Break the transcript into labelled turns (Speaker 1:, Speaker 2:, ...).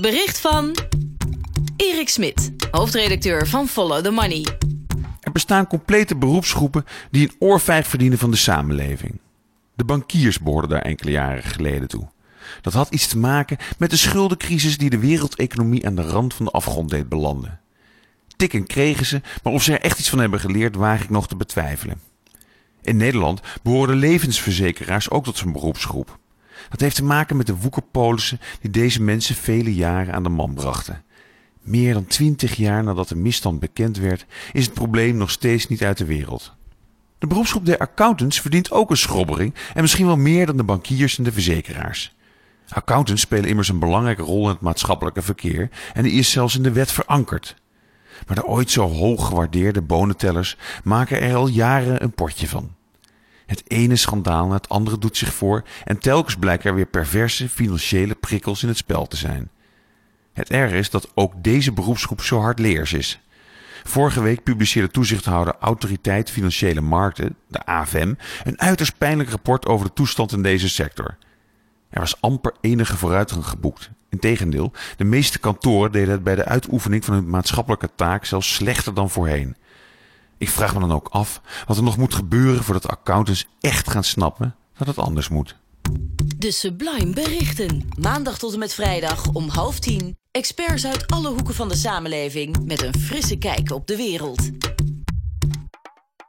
Speaker 1: Bericht van Erik Smit, hoofdredacteur van Follow the Money.
Speaker 2: Er bestaan complete beroepsgroepen die een oorvijg verdienen van de samenleving. De bankiers behoorden daar enkele jaren geleden toe. Dat had iets te maken met de schuldencrisis die de wereldeconomie aan de rand van de afgrond deed belanden. Tikken kregen ze, maar of ze er echt iets van hebben geleerd, waag ik nog te betwijfelen. In Nederland behoren levensverzekeraars ook tot zo'n beroepsgroep. Dat heeft te maken met de woekerpolissen die deze mensen vele jaren aan de man brachten. Meer dan twintig jaar nadat de misstand bekend werd, is het probleem nog steeds niet uit de wereld. De beroepsgroep der accountants verdient ook een schrobbering en misschien wel meer dan de bankiers en de verzekeraars. Accountants spelen immers een belangrijke rol in het maatschappelijke verkeer en die is zelfs in de wet verankerd. Maar de ooit zo hoog gewaardeerde bonentellers maken er al jaren een potje van. Het ene schandaal na het andere doet zich voor en telkens blijken er weer perverse financiële prikkels in het spel te zijn. Het erg is dat ook deze beroepsgroep zo hardleers is. Vorige week publiceerde toezichthouder Autoriteit Financiële Markten, de AFM, een uiterst pijnlijk rapport over de toestand in deze sector. Er was amper enige vooruitgang geboekt. Integendeel, de meeste kantoren deden het bij de uitoefening van hun maatschappelijke taak zelfs slechter dan voorheen. Ik vraag me dan ook af wat er nog moet gebeuren voordat accountants echt gaan snappen dat het anders moet.
Speaker 1: De Sublime Berichten. Maandag tot en met vrijdag om half tien. Experts uit alle hoeken van de samenleving met een frisse kijk op de wereld.